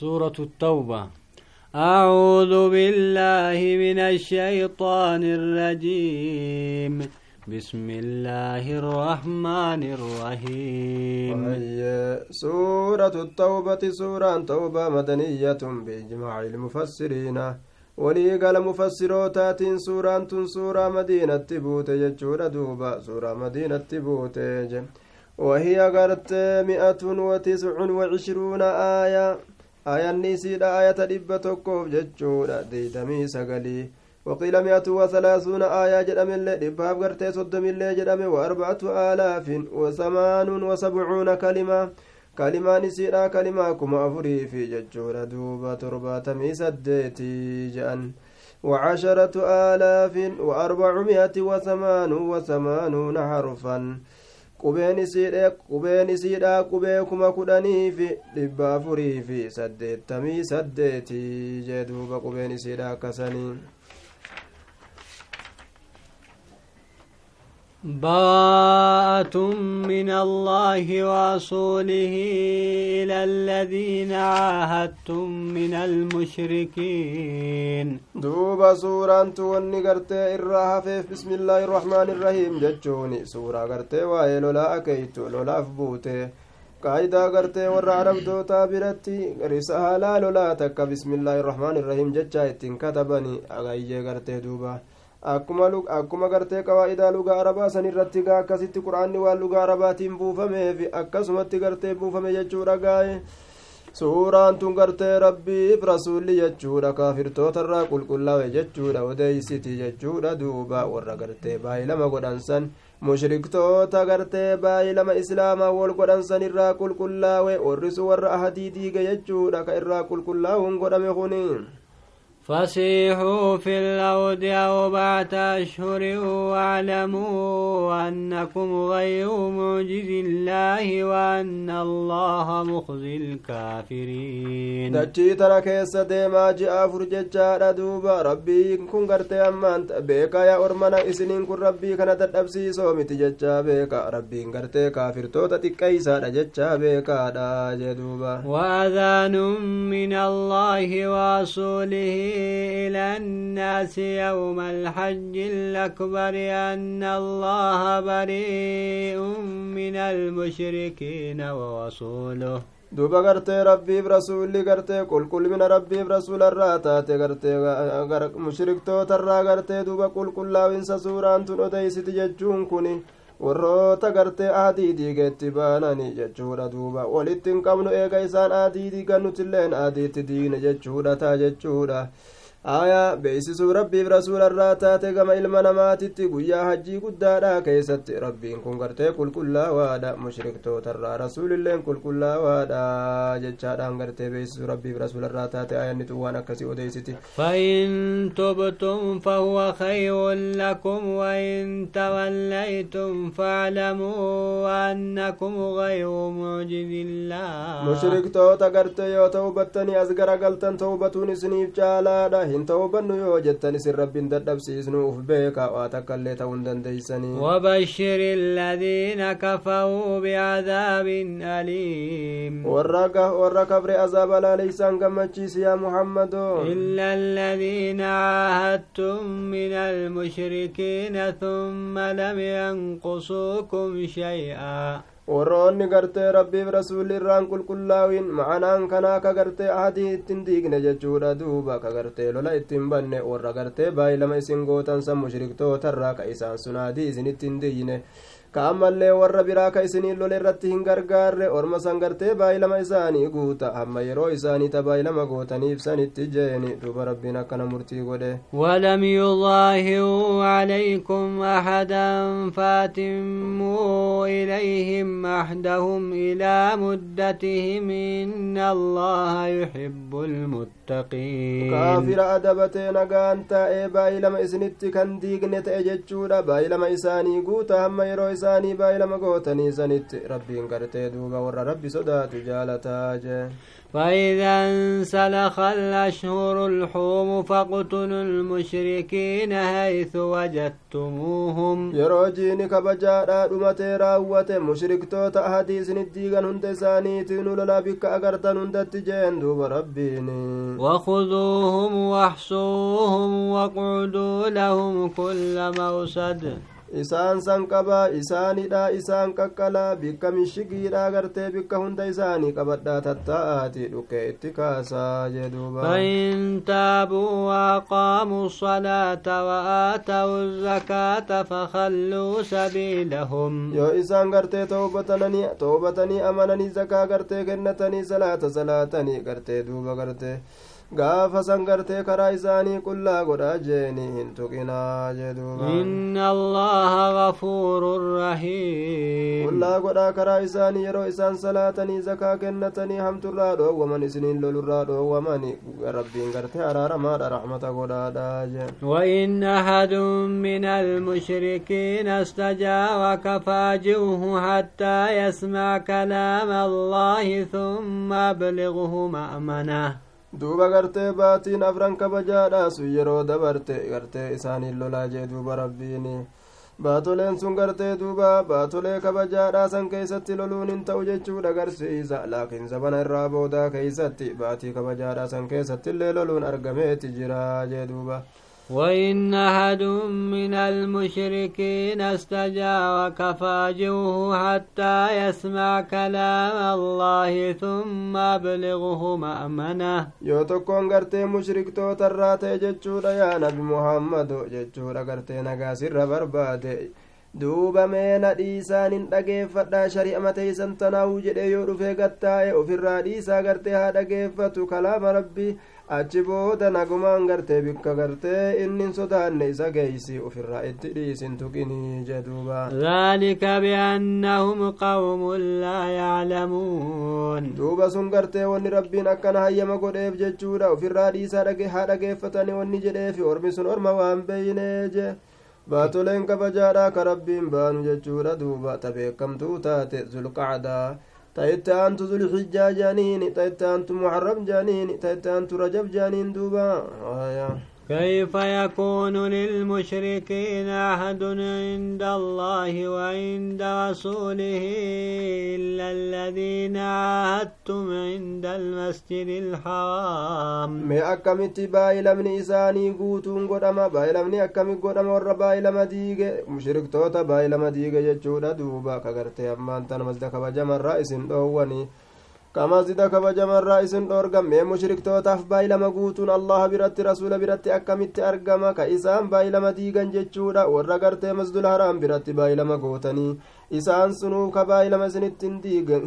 سورة التوبة. أعوذ بالله من الشيطان الرجيم. بسم الله الرحمن الرحيم. سورة التوبة سورة توبة مدنية بإجماع المفسرين. walii gala mufassirootaatiin suuraan tun suuraa madiinatti buute jechuudha duuba suuraa madiinatti buute je وهي قرت مئة وتسع وعشرون آية. آية نسيد آية دب تكوف جتشورا ديتمي سقلي وقيل مئة وثلاثون آية جدم اللي دباب قرت صدم اللي جدم وأربعة آلاف وثمان وسبعون كلمة kalimaan isiidha kalimaa kuma afurii fi jechuudha. Duuba torbaatamii saddeetii jedhan وعشرة آلاف وأربعمائة وثمان وثمانون حرفا qubeen isiidha qubeen isiidha qubee kuma kudhanii fi dhibba afurii fi saddeettamii saddeetii jee duuba qubeen isiidha akkasanii من الله ورسوله إلى الذين عاهدتم من المشركين. duuba سورة tuni gartee إراها في بسم الله الرحمن الرحيم. jechuuni سورة gartee waa'ee لولا أكيتو لولا فبوتي قاعدة قرتي ورا عربتوتا برتي رسالة لولا تكا بسم الله الرحمن الرحيم. جتشا إتن كتبني. أغاية قرتي دوبا. Akkuma gartee qawaa'idaa lugaa arabaa san irratti gaa akkasitti quraanni waan lugaa arabaatiin buufameef akkasumatti gartee buufame jechuudha gaaye suuraan tun gartee rabbiif rasuulli jechuudha kaafirtootarraa qulqullaa'e jechuudha odeeysiti jechuudha duuba warra gartee baay'ilama godhansan mushriktoota gartee baay'ilama islaamaa wol godhansan irraa qulqullaa'e warrisu warra ahadii diige jechuudha ka irraa qulqullaa'uun godhame kuni فسيحوا في الأرض أربعة أشهر واعلموا أنكم غير معجز الله وأن الله مخزي الكافرين. دجي ترى كيس ديما جاء فرججا دوبا ربي كن غرتي أمان بيكا يا أرمنا إسنين كن ربي كان تدبسي سومتي ججا بيكا ربي غرتي كافر توتا تكيسا ججا بيكا دا جدوبا وأذان من الله ورسوله إلى الناس يوم الحج الأكبر أن الله بريء من المشركين ورسوله duuba gartee rabbiif rasuulli gartee qulqullina rabbiif rasuula irraa taate gartee mushriktoota irraa gartee duuba qulqullaawinsa suuraan tun odeysiti jechuun kun warroota gartee aadii diigeetti baanani jechuudha duuba walitti hin qabnu eega isaan aadii diigan nutilleen aadiitti diigne jechuudha taa jechuudha aayaa beeksisuu rabbiif rasuula irraa taate gama ilma namaatitti guyyaa hajjii guddaadha keessatti rabbiin kun gartee qulqullaawaadha mushriktoota rasuulilleen qulqullaawaadha jechaadhaan gartee beeksisuu rabbiif rasuula irraa taate aayannitu waan akkasii odeysiti تبتم فهو خير لكم وإن توليتم فاعلموا أنكم غير معجز الله mushriktoota gartee yoo ta'u battanii as garagaltan ta'ubatuun isiniif caalaadha hin ta'u bannu yoo jettan isin rabbiin dadhabsiisnu uf beeka waa takka illee ta'uu dandeeysanii وبشر الذين كفروا بعذاب أليم warra kabre azaaba laaleysaan gammachiisi yaa muhammadoo إلا الذين عاهدتم من المشركين ثم لم ينقصوكم شيئا warroonni gartee rabbiif rasuulli irraan qulqullaawin ma'anaan kanaa ka gartee ahadii ittin diigne jechuudha duuba ka gartee lola ittiin banne warra gartee baay'ilama isin gootan san mushriktoota ka isaan sun adii isin ittiin diine ka ammallee warra biraa ka isiniin lole irratti hin gargaarre orma san gartee baay'ilama isaanii guuta amma yeroo isaanii ta baay'ilama gootaniif sanitti jeeni duuba rabbiin akkana murtii godhe ولم يظاهروا عليكم أحدا فاتموا عهدهم إلى مدتهم إن الله يحب المتقين. كافر أدبتي نغانتا إبا إلى ما إسنتي كان ديقنة إجتشورا با إلى ما إساني قوتا هم يرو إساني با إلى ما قوتا نيسانت ربي انقرتي دوبا ور ربي صدات جالتاجه فإذا انسلخ الأشهر الحوم فاقتلوا المشركين حيث وجدتموهم. يروجين كبجادا دمتي راوته مشركتوتا أحاديث نديغن هند سانيتين لولا بك أغرتن هندت جين دوب ربيني. وخذوهم واحصوهم واقعدوا لهم كل موسد. Isaan san qabaa isaanidha isaan qaqqalaa bikka mishigiidha gartee bikka hunda isaanii qabadhaa tatta'aati dhuke itti kaasaa jeduuba فإن تابوا وأقاموا الصلاة وآتوا الزكاة فخلوا سبيلهم yoo isaan gartee toobatanii toobatanii amananii zakaa gartee kennatanii salaata salaatanii gartee duuba gartee gaafa san gartee karaa isaanii qullaa godhaa jeeni hin tuqinaa jeduuba inna allaha gafuurun rahiim qullaa godhaa karaa isaanii yeroo isaan salaatanii zakaa kennatanii hamturraa dhoowwaman isiniin lolurraa dhoowwaman rabbiin gartee araaramaadha raxmata godhaadha jeen وإن أحد من المشركين استجارك فاجره حتى يسمع كلام الله ثم أبلغه مأمنه duuba gartee baatiin afran kabajaadha sun yeroo dabarte gartee isaaniin lolaa jee duuba rabbiin baatoleen sun gartee duuba baatolee kabajaadhaa san keeysatti loluun hin ta'u jechuudha agarsiisa laakiin zabana irraa boodaa keeysatti baatii kabajaadhaa san keessatti illee loluun argameeti jira jee duuba وإن أحد من المشركين استجارك فاجره حتى يسمع كلام الله ثم أبلغه مأمنه yoo tokkoon gartee mushriktoota irraa ta'e jechuudha yaa nabi muhammadu jechuudha gartee nagaasirra barbaade duuba meena dhiisaan hin dhageeffadhaa shari'ama teeysan tanaa'uu jedhe yoo dhufee gattaa'e ofirraa dhiisaa gartee haa dhageeffatu kalaama rabbii achi booda nagumaan gartee bikka gartee inni sodaanne isa geeysi ofirraa itti dhiisin tuqinii jeduuba ذلك بأنهم قوم لا يعلمون duuba sun gartee wanni rabbiin akkana hayyama godheef jechuudha ofirraa dhiisaa haa dhageeffatanii wanni jedheefi ormi sun orma waan beeynee je baatoleen kabajaadha ka rabbiin baanu jechuudha duuba ta beekamtuu taate zulqacdaa تايت أنت ذو الحجة ji'aanin taate محرم ji'aanin taate duuba كيف يكون للمشركين عهد عند الله وعند رسوله إلا الذين عاهدتم عند المسجد الحرام mee akkamitti baay'ilamni isaanii guutuun godhama baay'ilamni akkami godhama warra baay'ilama diige mushriktoota baay'ilama diige jechuudha duuba kagartee ammaan tana dhoowwanii kamasida kabajamarraa isin dhoorgammee mushriktootaaf baay'ilama guutuun allaha biratti rasuula biratti akkamitti argama ka isaan baay'ilama diigan jechuudha warra gartee masdul haraam biratti baay'ilama gootanii isaan sunuu ka baay'ilama isinitti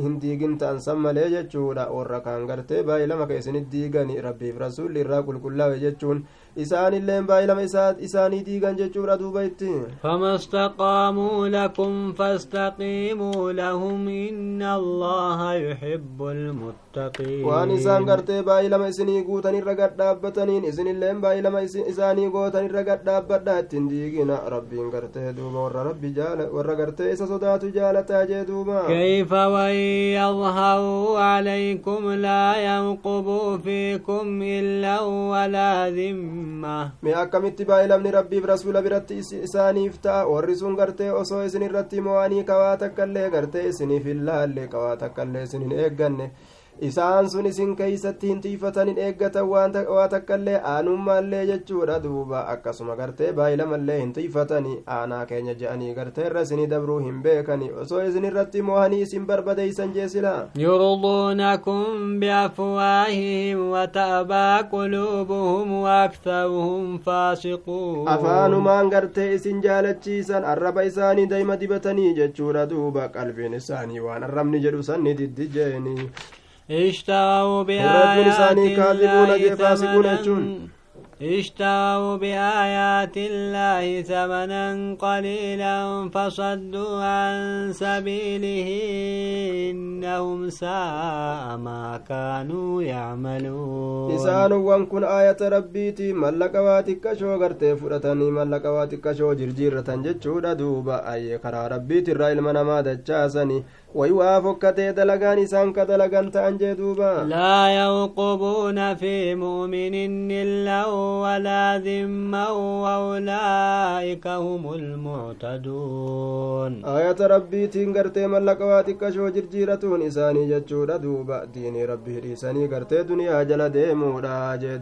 hin diigin ta'an san malee jechuudha warra kaan gartee baay'ilama ka isinit diigani rabbiif rasuulli irraa qulqullaawe jechuun isaanilleen baay'ilama isaanii diigan jechuudha duuba itti استقاموا لكم فاستقيموا لهم إن الله يحب المتقين waan isaan gartee baay'ilama isinii guutan irra gadhaabbataniin isinilleen baay'ilama isaanii gootan irra gadhaabbadha ittiin diigina rabbiin gartee duuba warra rabbi warra gartee isa sodaatu كيف وإن يظهروا عليكم لا ينقبوا فيكم إلا ولا ذمة. مأكم اتباع لمن ربي برسول برت سانيفتا ورسون قرتي أسو إسن الرتي مواني كواتك اللي قرتي إسن في الله اللي كواتك اللي إسن إيقاني isaan sun isin keeysatti hin tiifatan hin eeggatan waa takka illee aanummaallee jechuudha. Duuba akkasuma gartee baa'ilamallee hin tiifatani. Aanaa keenya jedhanii gartee irra isinii dabruu hin beekani. Osoo isin irratti moohanii isin barbadeeysan jeesila yurduunakum biafwaahihim wata'baa quluubuhum waaktaruhum faasiquun. Afaanumaan gartee isin jaalachiisan arraba isaanii dayma dibatanii jechuudha. Duuba qalbiin isaanii waan arrabni jedhu sanni diddijeeni. اشتروا بآيات الله ثمنا يجون. اشتروا بآيات الله ثمنا قليلا فصدوا عن سبيله إنهم ساء ما كانوا يعملون aayata rabbiiti mallaqa waa xiqqashoo gartee fudhatanii mallaqa waa xiqqashoo jirjiirratan jechuudha duuba ayye karaa rabbiitirraa ilma namaa dachaasani ويوا فكتي دلغان إسان كدلغان تأنجي دوبا. لا يوقبون في مؤمن إلا ولا ذما وأولئك هم المعتدون آية ربي تنغرتي ملقواتك شو جرجيرتون إساني جتشورا دوبا. ديني ربي ريساني غرتي دنيا جل ديمورا جي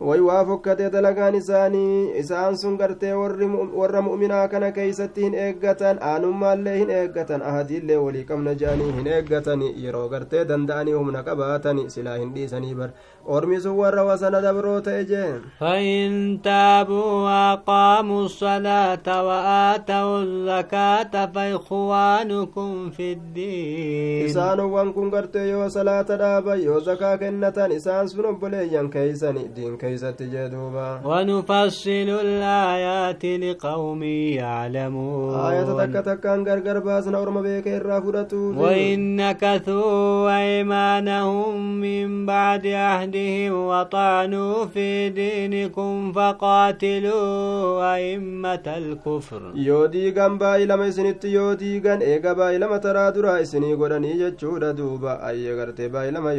دوبا way waa fokkate dalagaan isaanii isaan sun gartee warra mu'minaa kana keeysatti hin eeggatan aanummaallee hin eeggatan ahadiillee walii qabna je'anii hin eeggatan yeroo gartee danda'anii humna qabaatan silaa hin dhiisanii bar ormi sun warra wasana dabroo ta'e jee فإن تابوا وأقاموا الصلاة وآتوا الزكاة فإخوانكم في الدين إسان وانكم gartee yoo صلاة دابا yoo زكاة kennitan isaan sun obboleeyyan keessan دين keeysatti jee duuba. ونفصل الآيات لقوم يعلمون آية takka takkaan gargar baasna orma beeku irraa فرطو وإن نكثوا أيمانهم من بعد عهدهم وطعنوا في دينكم فقاتلوا أئمة الكفر diigan baay'ee lama isinitti yoo diigan eega baay'ee lama taraa duraa isinii godhanii jechuudha duuba ayyee gartee baay'ee lama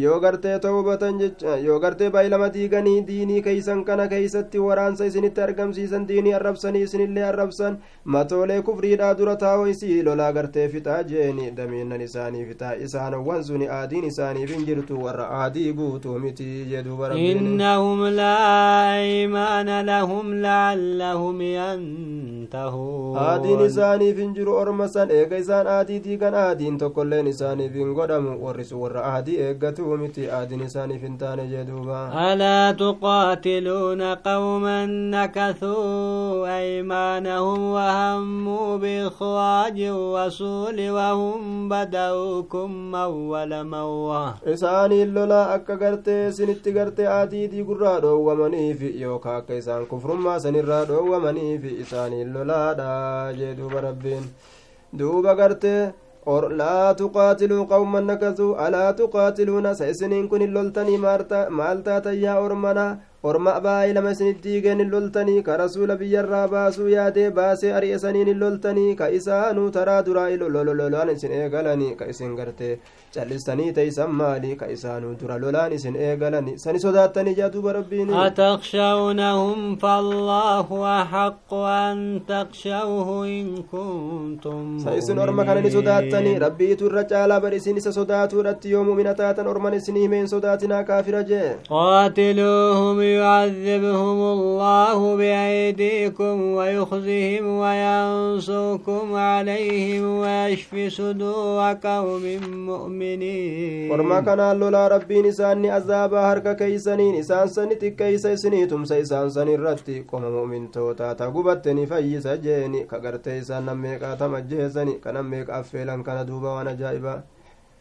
yoo gartee ta'ubatan jecha yoo gartee baay'ee lama diiganii diinii keeysan kana keeysatti waraansa isinitti argamsiisan diinii arrabsanii isinillee arrabsan matoolee kufriidhaa dura taa'oo isii lolaa gartee fixaa jeeni damiinnan isaanii fixaa isaanowwan suni aadiin isaaniif hin jirtu warra aadii guutuu miti jedhuuba innahum laa aymaana lahum laallahum yantahuun aadiin isaaniif hin jiru orma san eega isaan aadii diigan aadiin tokkolleen isaaniif hin godhamu warri sun warra aadii eeggatu jechuu miti aadin isaaniif hin taane jee duuba alaa tuqaatiluuna qawman nakasuu aymaanahum wahammuu biikhwaaji rasuuli wahum bada'uukum awwala mawwa isaaniin lolaa akka gartee isinitti gartee aadiidii gurraa dhoowwamaniif yookaa akka isaan kufrummaa sanirraa dhoowwamaniif isaaniin lolaadha jee duuba rabbiin duuba gartee لا تقاتلوا قوما نكثوا ألا تقاتلون سيسنين كن اللولتني مالتا يا أرمنا orma baay'ee lama isinitti diigeen hin loltanii ka rasuula biyyarraa baasuu yaadee baasee ari'esaniin hin loltanii ka isaanuu taraa duraa lolaan isin eegalanii ka isin gartee callistanii teeysan maali ka isaanuu dura lolaan isin eegalani sani sodaattanii jaa duuba rabbiin atakshawnahum fallaahu axaqqu an takshawhu in kuntum sa isin orma kana ni sodaattanii rabbiitu irra caalaa bar isin isa sodaatuudhatti yoo mu'mina taatan orman isinii himeen sodaatinaa kaafira jee qaatiluuhum يعذبهم الله بأيديكم ويخزهم وينصركم عليهم ويشفي صدور قوم مؤمنين. ورما كان لولا ربين إساني عذاب هرك كيسنين إسان سنتي كيس سنيتم سيسان سني رتي قوم مؤمن توتا تقبتني فيس جيني كغرتي إسان نميك أتمجيسني كنميك أفيلا كان دوبا وأنا جائبا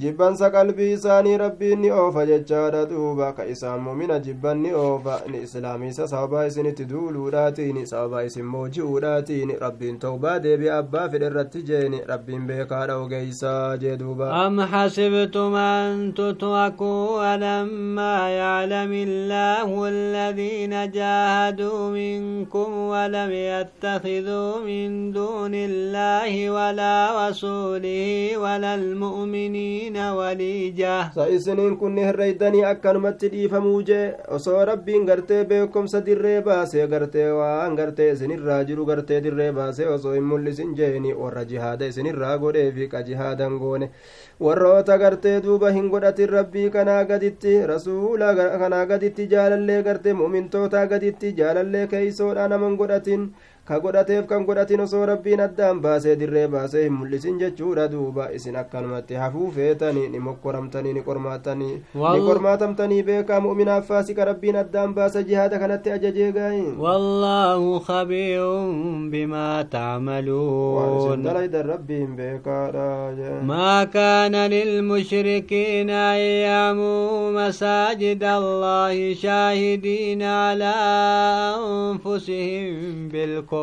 جبان قلبي ساني ربي ني اوفا جچادا دوبا كايسان مؤمن جبان ني اوفا ني اسلامي سبا اسن تدولو داتي ني سبا اسن موجو داتي ني ربي توبا دبي ابا فدرت جيني ربي بيكا دو غيسا جدوبا ام حسبتم ان تتركوا ولما يعلم الله الله الذين جاهدوا منكم ولم يتخذوا من دون الله ولا mu'miniina waliija sa isiniin kunni herreeydanii akkanumatti dhiifamuu jee osoo rabbiin gartee beekumsa dirree baasee gartee waan gartee isinirraa jiru gartee dirree baasee osoo hin mul'isin jeeni warra jihaada isinirraa godheefi qa jihaadan goone. Warroota gartee duuba hin godhatin rabbii kanaa gaditti rasuula kanaa gaditti jaalallee gartee mu'mintootaa gaditti jaalallee keeysoodha naman godhatin. Ka godhateef kan godhatin osoo rabbiin addaan baasee dirree baasee hin mul'isin jechuudha duuba isin akkanumatti hafuu feetanii ni mokkoramtanii ni qormaatanii ni qormaatamtanii beekaa mu'minaaf faasika rabbiin addaan baasa jihaada kanatti ajajee gaayin wallaahu khabiirun bimaa tacmaluun dalaydan rabbiin beekaadha maa kaana lilmushrikiina an yaamuu masaajida allaahi shaahidiina calaa anfusihim الكفر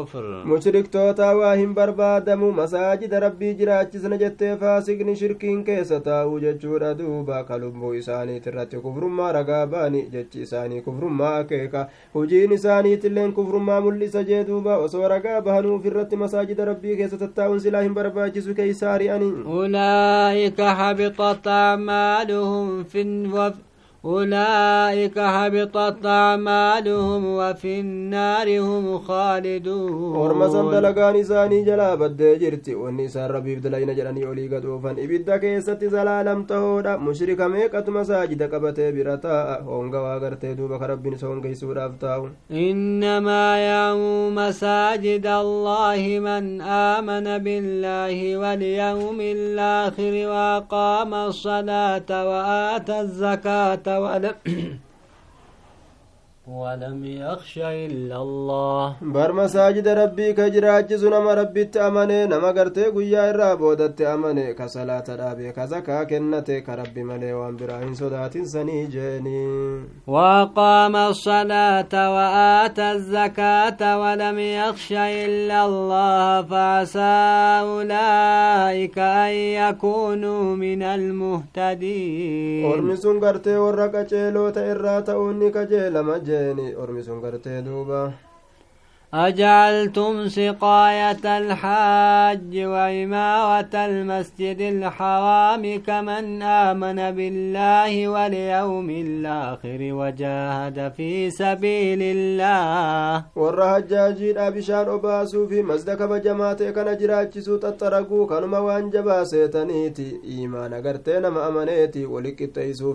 mushriktoota waa hin barbaadamu masaajida rabbii jiraachisna jettee faasiqni shirkiin keessa taa'u jechuudha duuba ka lubbuu isaaniit irratti kufrummaa ragaa baani jechi isaanii kufrummaa akeeka hujiin isaaniitilleen kufrummaa mul'isa jee duuba osoo ragaa bahanuuf irratti masaajida rabbii keessa tattaa'uun silaa hin barbaachisu keeysaa ari'anii أولئك حبطت أعمالهم في أولئك هبطت أعمالهم وفي النار هم خالدون. ورمزا دلقان زاني جلا بدي جرتي. والنساء ربي بدلين جلاني أولي قد وفن إبدا زلالم تهودا. مشرك ميكة مساجد كبت برتاء هونغا واغر تهدو بخرب بن سونغ يسور إنما يوم مساجد الله من آمن بالله واليوم الآخر وقام الصلاة وآت الزكاة ولم ولم يخش إلا الله. بر مساجد ربي كجرا جزو نما ربي تأمني نما قرتي قيا الرابو دت أمني كصلاة رابي كزكا كنتي كربي ملي وانبراهن صدات سني جيني وقام الصلاة وآت الزكاة ولم يخش إلا الله فعسى أولئك أن يكونوا من المهتدين. ورمسون قرتي ورقا جيلو تإراتا أوني كجيل مجيل jeeni ormisun gartee duuba أجعلتم سقاية الحاج وإماوة المسجد الحرام كمن آمن بالله واليوم الآخر وجاهد في سبيل الله. والرهج أجير أبشار أباسو في مزدك فجماعة كان أجراج سوت الترقو كان موان جباسي تنيتي إيمان قرتين ما أمنيتي ولك التيسو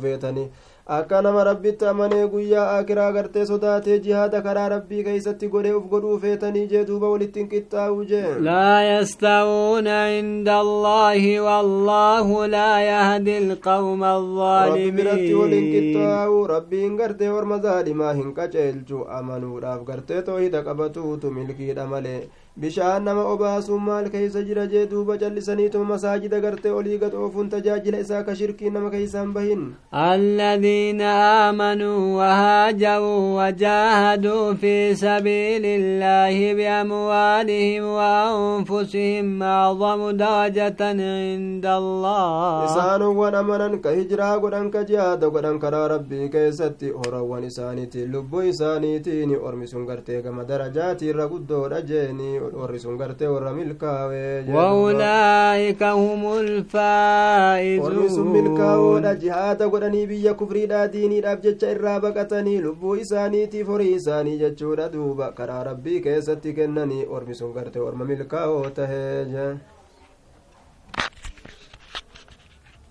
akka nama rabbitti amanee guyyaa akiraa gartee sodaatee jihaada karaa rabbii keeysatti godhee uf godhuu feetanii jee duuba walitti hin qixxaa'u jee لا يستوون عند الله والله لا يهدي القوم rabbi biratti waliin qixxaa'u rabbiin gartee orma zaalimaa hin qaceelchu amanuudhaaf gartee toohida qabatuutu milkiidha malee bishaan nama obaasuun maal keeysa jira jee duuba callisaniituma masaajida gartee olii gad oofuun tajaajila isaa ka shirkiin nama keeysaan bahin الذين آمنوا وهاجروا وجاهدوا في سبيل الله بأموالهم وأنفسهم أعظم درجة عند الله isaanowwan amanan ka hijiraa godhan ka jihaada godhan karaa rabbii keessatti horawwan isaaniitiin lubbuu isaaniitiin ormi sun gartee gama darajaatii irra guddoodha jeeni warri sun gartee warra. وأولئك هم ormi sun milkaawoodha jihaada godhanii biyya kufriidhaa diiniidhaaf jecha irraa baqatanii lubbuu isaaniitiif horii isaanii jechuudha duuba karaa rabbii keessatti kennanii ormi sun gartee orma milkaawoo tahee jee